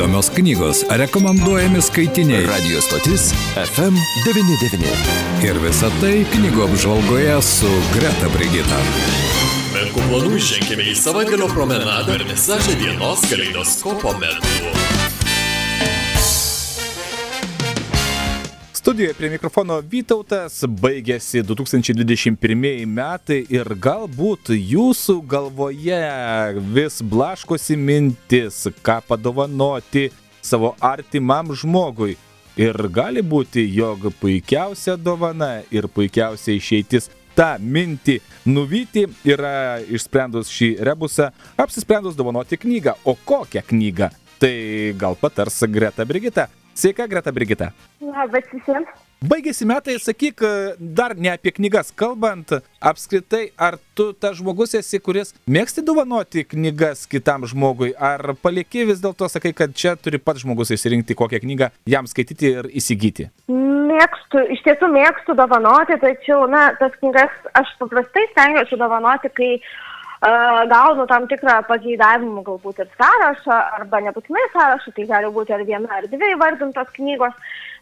Įdomios knygos, rekomenduojami skaitiniai. Radio stotis FM99. Ir visa tai knygų apžvalgoje su Greta Brigita. Menkų planų ženkime į savaitgalio promenadą ir visažą dienos kaleidoskopo metu. Studijoje prie mikrofono Vytautas baigėsi 2021 metai ir galbūt jūsų galvoje vis blaškosi mintis, ką padovanoti savo artimam žmogui. Ir gali būti, jog puikiausia dovana ir puikiausia išeitis tą mintį nuvyti yra išsprendus šį rebusą, apsisprendus dovanoti knygą. O kokią knygą? Tai gal patars Greta Brigita. Sveika, Greta Brigita. Labas visiems. Baigėsi metai, sakyk, dar ne apie knygas kalbant, apskritai, ar tu tas žmogus esi, kuris mėgsti dovanoti knygas kitam žmogui, ar palieki vis dėlto, sakai, kad čia turi pats žmogus išsirinkti kokią knygą jam skaityti ir įsigyti? Mėgstu, iš tiesų mėgstu dovanoti, tačiau, na, tas knygas aš paprastai stengiuosi dovanoti, kai uh, gaunu tam tikrą pageidavimų galbūt ir sąrašą, arba nebūtinai sąrašą, tai gali būti ar viena ar dvi įvardintos knygos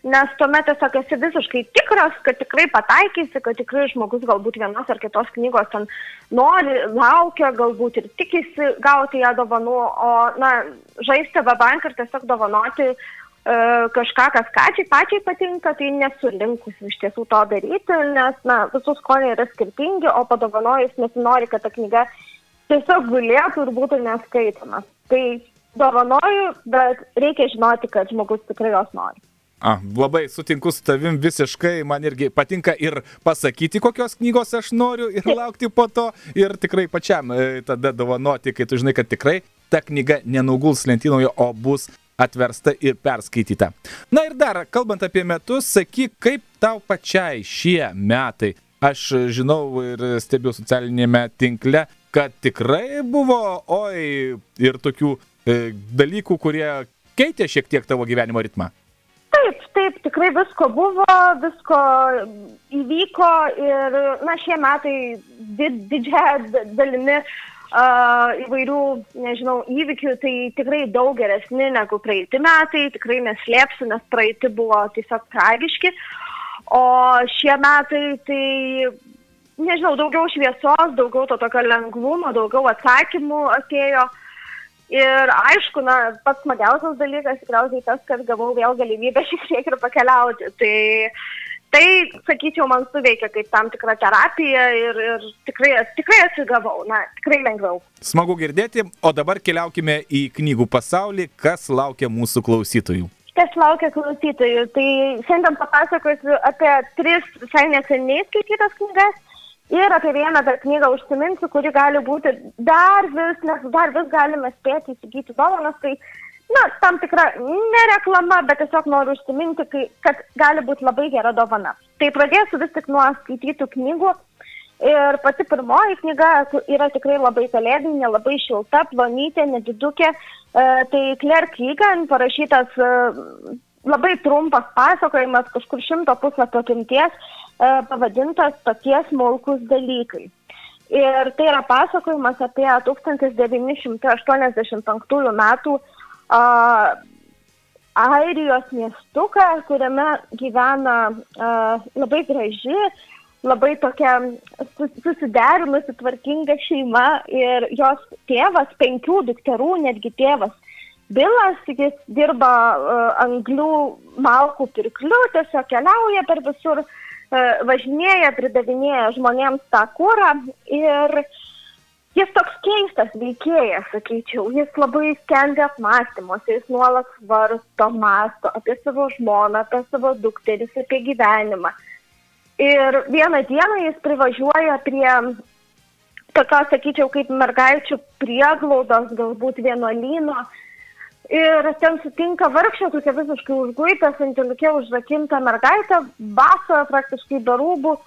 nes tuomet tiesiog esi visiškai tikras, kad tikrai pataikysi, kad tikrai žmogus galbūt vienos ar kitos knygos ten nori, laukia, galbūt ir tikisi gauti ją dovanų, o, na, žaisti vabank ir tiesiog dovanoti kažką, kas pačiai, pačiai patinka, tai nesu linkusi iš tiesų to daryti, nes, na, visų skoniai yra skirtingi, o padovanojus nesinori, kad ta knyga tiesiog gulėtų ir būtų neskaitoma. Tai dovanoju, bet reikia žinoti, kad žmogus tikrai jos nori. A, labai sutinku su tavim visiškai, man irgi patinka ir pasakyti, kokios knygos aš noriu ir laukti po to ir tikrai pačiam e, tada dovanoti, kai tu žinai, kad tikrai ta knyga nenuguls lentynoje, o bus atversta ir perskaityta. Na ir dar, kalbant apie metus, sakyk, kaip tau pačiai šie metai. Aš žinau ir stebiu socialinėme tinkle, kad tikrai buvo, oi, ir tokių e, dalykų, kurie keitė šiek tiek tavo gyvenimo ritmą. Taip, taip, tikrai visko buvo, visko įvyko ir, na, šie metai did, didžiąją dalimi uh, įvairių, nežinau, įvykių, tai tikrai daug geresni negu praeiti metai, tikrai neslėpsiu, nes praeiti buvo tiesiog tragiški, o šie metai tai, nežinau, daugiau šviesos, daugiau to tokio lengvumo, daugiau atsakymų atėjo. Ir aišku, na, pats smagiausias dalykas tikriausiai tas, kad gavau vėl galimybę šiek tiek ir pakeliauti. Tai, tai sakyčiau, man suveikia kaip tam tikra terapija ir, ir tikrai, tikrai atsigavau, na, tikrai lengviau. Smagu girdėti, o dabar keliaukime į knygų pasaulį, kas laukia mūsų klausytojų. Kas laukia klausytojų? Tai šiandien papasakosiu apie tris visai neseniai skaitytas knygas Ir apie vieną dar knygą užsiminsiu, kuri gali būti dar vis, nes dar vis galime spėti įsigyti dovanas, tai, na, tam tikra ne reklama, bet tiesiog noriu užsiminti, kai, kad gali būti labai gera dovana. Tai pradėsiu vis tik nuo skaitytų knygų. Ir pati pirmoji knyga yra tikrai labai kalėdinė, labai šilta, plonytė, nedidukė. E, tai Claire Keegan parašytas e, labai trumpas pasakojimas, kažkur šimto puslapio apimties E, pavadintas tokie smulkus dalykai. Ir tai yra pasakojimas apie 1985 metų uh, Airijos miestuką, kuriame gyvena uh, labai graži, labai tokia susiderinusi, tvarkinga šeima ir jos tėvas, penkių dukterų, netgi tėvas Bilas, jis dirba uh, anglių malkų pirkliu, tiesiog keliauja per visur, uh, važinėja, pridavinėja žmonėms tą kūrą ir jis toks keistas veikėjas, sakyčiau, jis labai skendi apmąstymuose, jis nuolat svarsto, masto apie savo žmoną, apie savo dukteris, apie gyvenimą. Ir vieną dieną jis privažiuoja prie tokios, sakyčiau, kaip mergaičių prieglaudos, galbūt vienuolyno, Ir ten sutinka vargšę, tokia visiškai užguitą, sentilikė užrakintą mergaitę, baso praktiškai be rūbų uh,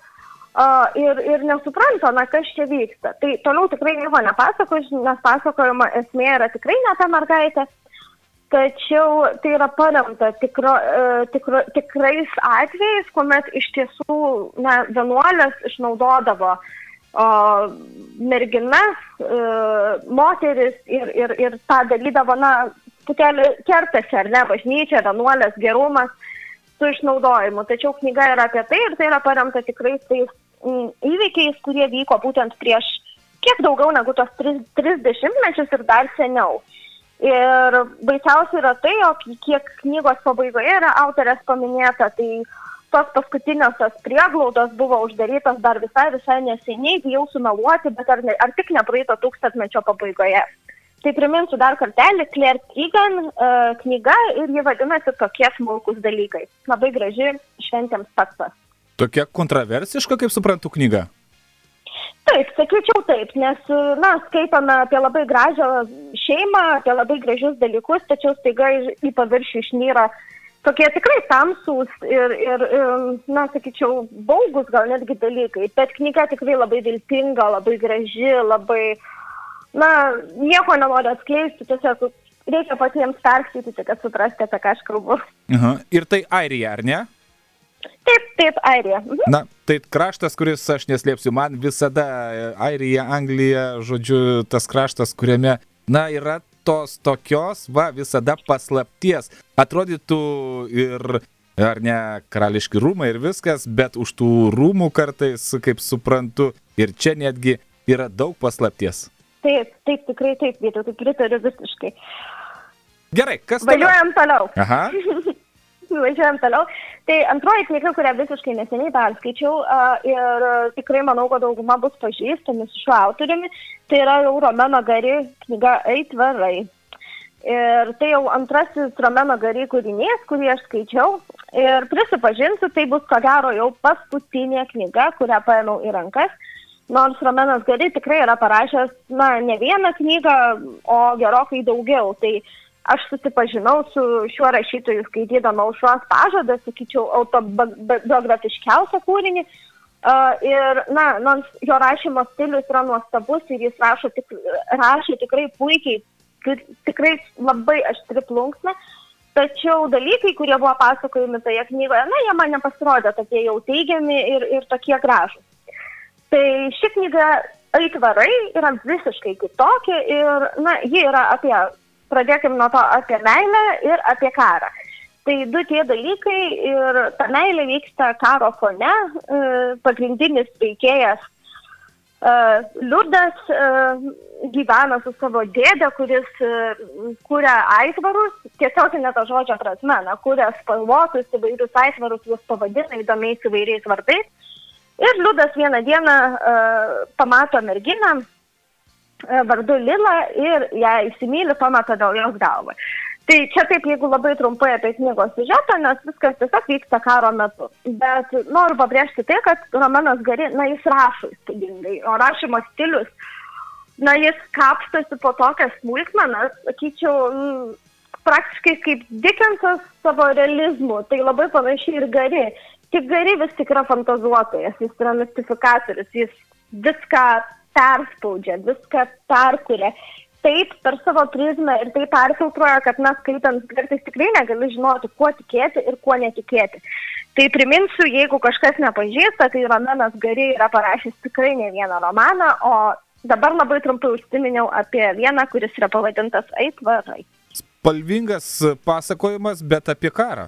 ir, ir nesupranta, na kas čia vyksta. Tai toliau tikrai nieko nepasakosiu, nes pasakojama esmė yra tikrai ne ta mergaitė, tačiau tai yra paremta tikro, uh, tikro, tikrais atvejais, kuomet iš tiesų na, vienuolės išnaudodavo uh, merginas, uh, moteris ir, ir, ir tą darydavo, na, putelį kertasi, ar ne, bažnyčia, vienuolės, gerumas su išnaudojimu. Tačiau knyga yra apie tai ir tai yra paremta tikrai tais įvykiais, kurie vyko būtent prieš kiek daugiau negu tos 30 mečius ir dar seniau. Ir baisiausia yra tai, jog kiek knygos pabaigoje yra autorės paminėta, tai tos paskutiniosios prieglaudos buvo uždarytos dar visai, visai neseniai, bijau sumeluoti, bet ar, ne, ar tik ne praeito tūkstantmečio pabaigoje. Tai priminsiu dar kartelį, Claire Keegan uh, knyga ir ji vadinasi tokie smulkus dalykai. Labai graži šventėms tekstas. Tokia kontroversiška, kaip suprantu, knyga. Taip, sakyčiau taip, nes, na, skaitome apie labai gražią šeimą, apie labai gražius dalykus, tačiau staiga į paviršių išnyra tokie tikrai tamsūs ir, ir, ir, na, sakyčiau, baugus gal netgi dalykai. Bet knyga tikrai labai viltinga, labai graži, labai na, nieko nenoriu atskleisti, tiesiog reikia patiems perskaityti, kad suprasti, apie ką aš kalbu. Aha. Ir tai Airija, ar ne? Taip, taip, Airija. Mhm. Na, tai kraštas, kuris, aš neslėpsiu, man visada Airija, Anglija, žodžiu, tas kraštas, kuriame, na, yra tos tokios, va, visada paslapties. Atrodytų ir, ar ne, karališki rūmai ir viskas, bet už tų rūmų kartais, kaip suprantu, ir čia netgi yra daug paslapties. Taip, taip, tikrai taip, vietu, tai pritariu visiškai. Gerai, kas toliau? Važiuojam toliau. Aha. Važiuojam toliau. Tai antroji knyga, kurią visiškai neseniai perskaičiau uh, ir uh, tikrai manau, kad dauguma bus pažįstami su šiuo autoriumi, tai yra jau Romeno Gari knyga Eitvarai. Ir tai jau antrasis Romeno Gari kūrinys, kurį aš skaičiau. Ir prisipažinsiu, tai bus ko gero jau paskutinė knyga, kurią paėmiau į rankas nors Romenas Gari tikrai yra parašęs, na, ne vieną knygą, o gerokai daugiau. Tai aš susipažinau su šiuo rašytoju skaitydama aušros pažadą, sakyčiau, autobiografiškiausią kūrinį. Uh, ir, na, nors jo rašymo stilius yra nuostabus ir jis rašo tik, rašo tikrai puikiai, tikrai labai aštri plunksna, tačiau dalykai, kurie buvo pasakojami toje knygoje, na, jie man nepasirodė tokie jau teigiami ir, ir tokie gražus. Tai ši knyga Aitvarai yra visiškai kitokia ir, na, ji yra apie, pradėkime nuo to, apie meilę ir apie karą. Tai du tie dalykai ir ta meilė vyksta karo fone, e, pagrindinis veikėjas e, Liudas e, gyvena su savo dėdė, kuris kūrė aitvarus, tiesiog ne to žodžio prasme, na, kūrė spalvotus įvairius aitvarus, juos pavadina įdomiais įvairiais vardais. Ir Liudas vieną dieną uh, pamato merginą vardu Lila ir ją įsimylį, pamato dėl jos galvą. Tai čia taip, jeigu labai trumpai apie knygos siužetą, nes viskas tiesiog vyksta karo metu. Bet noriu pabrėžti tai, kad Romanas Gari, na, jis rašo įspūdingai, o rašymo stilius, na, jis kapstosi po tokias smulkmenas, sakyčiau, praktiškai kaip Dickensas savo realizmu, tai labai panašiai ir Gari. Tik Gari vis tik yra fantazuotojas, jis yra mistifikatorius, jis viską perspaudžia, viską perkuria. Taip per savo prizmę ir tai perfiltruoja, kad mes skaitant kartais tikrai negali žinoti, kuo tikėti ir kuo netikėti. Tai priminsiu, jeigu kažkas nepažįsta, tai Romenas Gari yra parašęs tikrai ne vieną romaną, o dabar labai trumpai užsiminiau apie vieną, kuris yra pavadintas Aitvarai. Spalvingas pasakojimas, bet apie karą.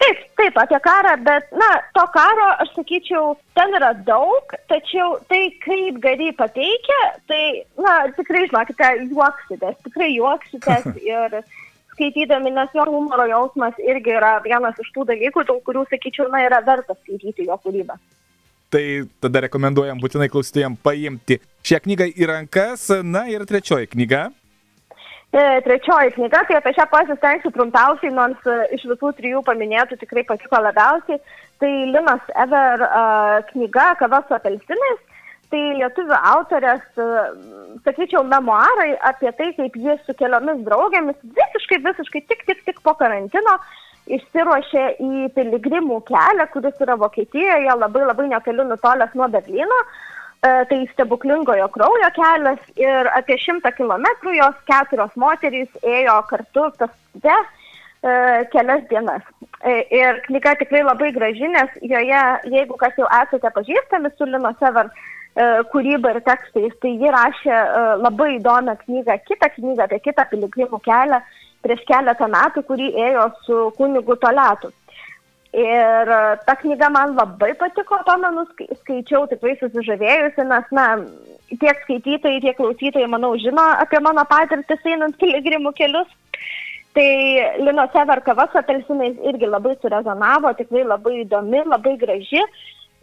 Taip, taip, apie karą, bet, na, to karo, aš sakyčiau, ten yra daug, tačiau tai, kaip gari pateikia, tai, na, tikrai, žinokite, juoksitės, tikrai juoksitės ir skaitydami, nes jo humoro jausmas irgi yra vienas iš tų dalykų, dėl kurių, sakyčiau, na, yra verta skaityti jo kūrybą. Tai tada rekomenduojam būtinai klausytojams paimti šią knygą į rankas. Na ir trečioji knyga. E, trečioji knyga, tai apie šią pasistengsiu trumpiausiai, nors e, iš visų trijų paminėtų tikrai patiko labiausiai. Tai Linas Ever uh, knyga Kava su apelsinais. Tai lietuvių autorės, sakyčiau, memoarai apie tai, kaip jis su keliomis draugėmis visiškai, visiškai tik, tik, tik po karantino išsiruošė į piligrimų kelią, kuris yra Vokietijoje, labai labai netoli nutolęs nuo Berlyno. Uh, tai stebuklingojo kraujo kelias ir apie šimtą kilometrų jos keturios moterys ėjo kartu pėstute kelias dienas. E, ir knyga tikrai labai graži, nes joje, jeigu kas jau esate pažįstami su Lino Sever e, kūryba ir tekstais, tai ji rašė labai įdomią knygą, kitą knygą apie kitą piligrimų kelią prieš keletą metų, kurį ėjo su kunigu Toletu. Ir e, ta knyga man labai patiko, pamenu, skaičiau tikrai susižavėjusi, nes, na, tiek skaitytojai, tiek klausytojai, manau, žino apie mano patirtis einant piligrimų kelius. Tai Lino Sever kava su apelsinais irgi labai surezonavo, tikrai labai įdomi, labai graži.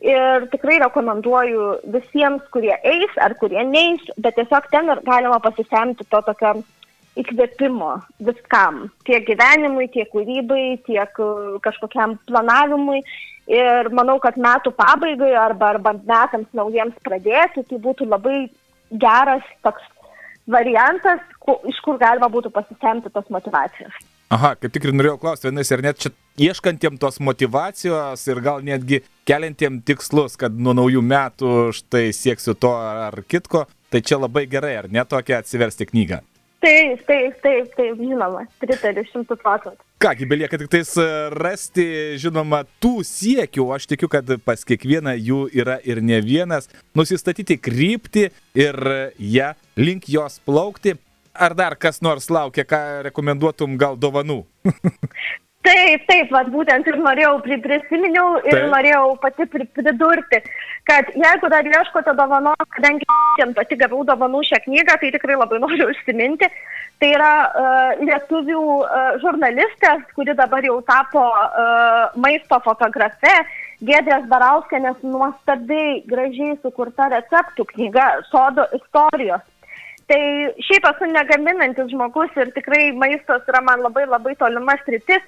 Ir tikrai rekomenduoju visiems, kurie eis ar kurie neis, bet tiesiog ten galima pasisemti to tokio įkvėpimo viskam, tiek gyvenimui, tiek kūrybai, tiek e, kažkokiam planavimui. Ir manau, kad metų pabaigai arba, arba metams naujiems pradėti, tai būtų labai geras toks variantas, ku, iš kur galima būtų pasisemti tos motivacijos. Aha, kaip tik ir norėjau klausti, vienais ir net čia ieškantiem tos motivacijos ir gal netgi keliantiem tikslus, kad nuo naujų metų štai sieksiu to ar kitko, tai čia labai gerai, ar ne tokia atsiversti knygą? Taip, taip, taip, taip, žinoma, pritariu šimtų procentų. Kągi, belieka tik tais e, rasti, žinoma, tų siekių, aš tikiu, kad pas kiekvieną jų yra ir ne vienas, nusistatyti kryptį ir ją link jos plaukti. Ar dar kas nors laukia, ką rekomenduotum gal dovanų? Taip, taip, vat, būtent ir norėjau, prisiminiau ir taip. norėjau pati pridurti, kad jeigu dar ieškote dovanos, kadangi šiandien pati gavau dovanų šią knygą, tai tikrai labai noriu užsiminti. Tai yra uh, lietuvių uh, žurnalistė, kuri dabar jau tapo uh, maisto fotografe, Gedrės Barauskenės nuostabiai gražiai sukurta receptų knyga Sodo istorijos. Tai šiaip esu negaminantis žmogus ir tikrai maistas yra man labai labai tolimas rytis,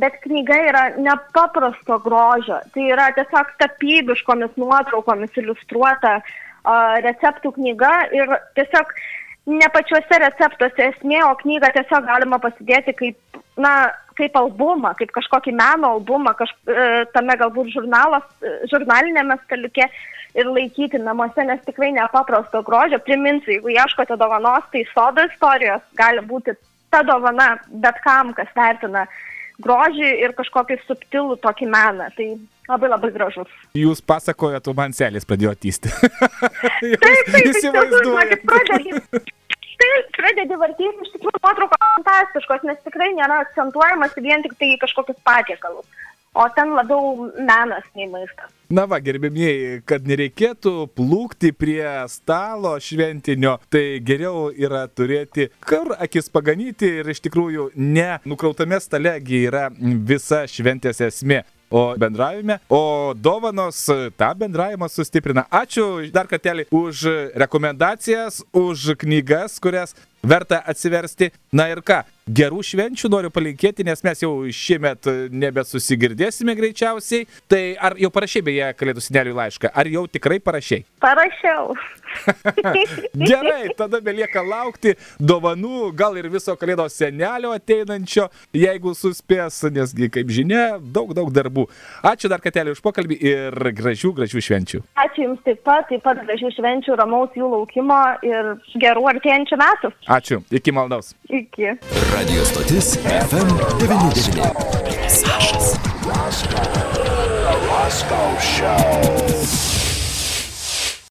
bet knyga yra nepaprasto grožio. Tai yra tiesiog tapybiškomis nuotraukomis iliustruota uh, receptų knyga ir tiesiog ne pačiuose receptuose esmė, o knygą tiesiog galima pasidėti kaip, na, kaip albumą, kaip kažkokį meno albumą, kaž, e, tame galbūt žurnalas, e, žurnalinėme staliuke ir laikyti namuose, nes tikrai nepaprasto grožio. Priminsiu, jeigu ieškote dovanos, tai sodo istorijos gali būti ta dovana bet kam, kas vertina grožį ir kažkokį subtilų tokį meną. Tai labai labai gražus. Jūs pasakojate, man selės pradėjo tysti. taip, taip, įsivaizduoju. Taip, pradedi vartyti, iš tikrųjų nuotraukos fantastiškos, nes tikrai nėra akcentuojamas vien tik tai kažkokius patiekalus o ten labiau menas nei maistas. Na va, gerbėmieji, kad nereikėtų plūkti prie stalo šventinio, tai geriau yra turėti kur akis paganyti ir iš tikrųjų ne nukrautame stalegi yra visa šventės esmė o bendravime, o dovanos tą bendravimą sustiprina. Ačiū dar kartelį už rekomendacijas, už knygas, kurias verta atsiversti. Na ir ką, gerų švenčių noriu palinkėti, nes mes jau šiemet nebesusigirdėsime greičiausiai. Tai ar jau parašė beje Kalėdų seneliui laišką? Ar jau tikrai parašiai? Parašiau. Gerai, tada belieka laukti dovanų, gal ir viso Kalėdos senelio ateinančio, jeigu suspės, nesgi, kaip žinia, daug, daug darbų. Ačiū dar kartelį už pokalbį ir gražių, gražių švenčių. Ačiū Jums taip pat, taip pat gražių švenčių, ramaus jų laukimo ir gerų artėjančių metų. Ačiū, iki maldaus. Iki. Radio stotis FM99. Sašas. Roscoe Show.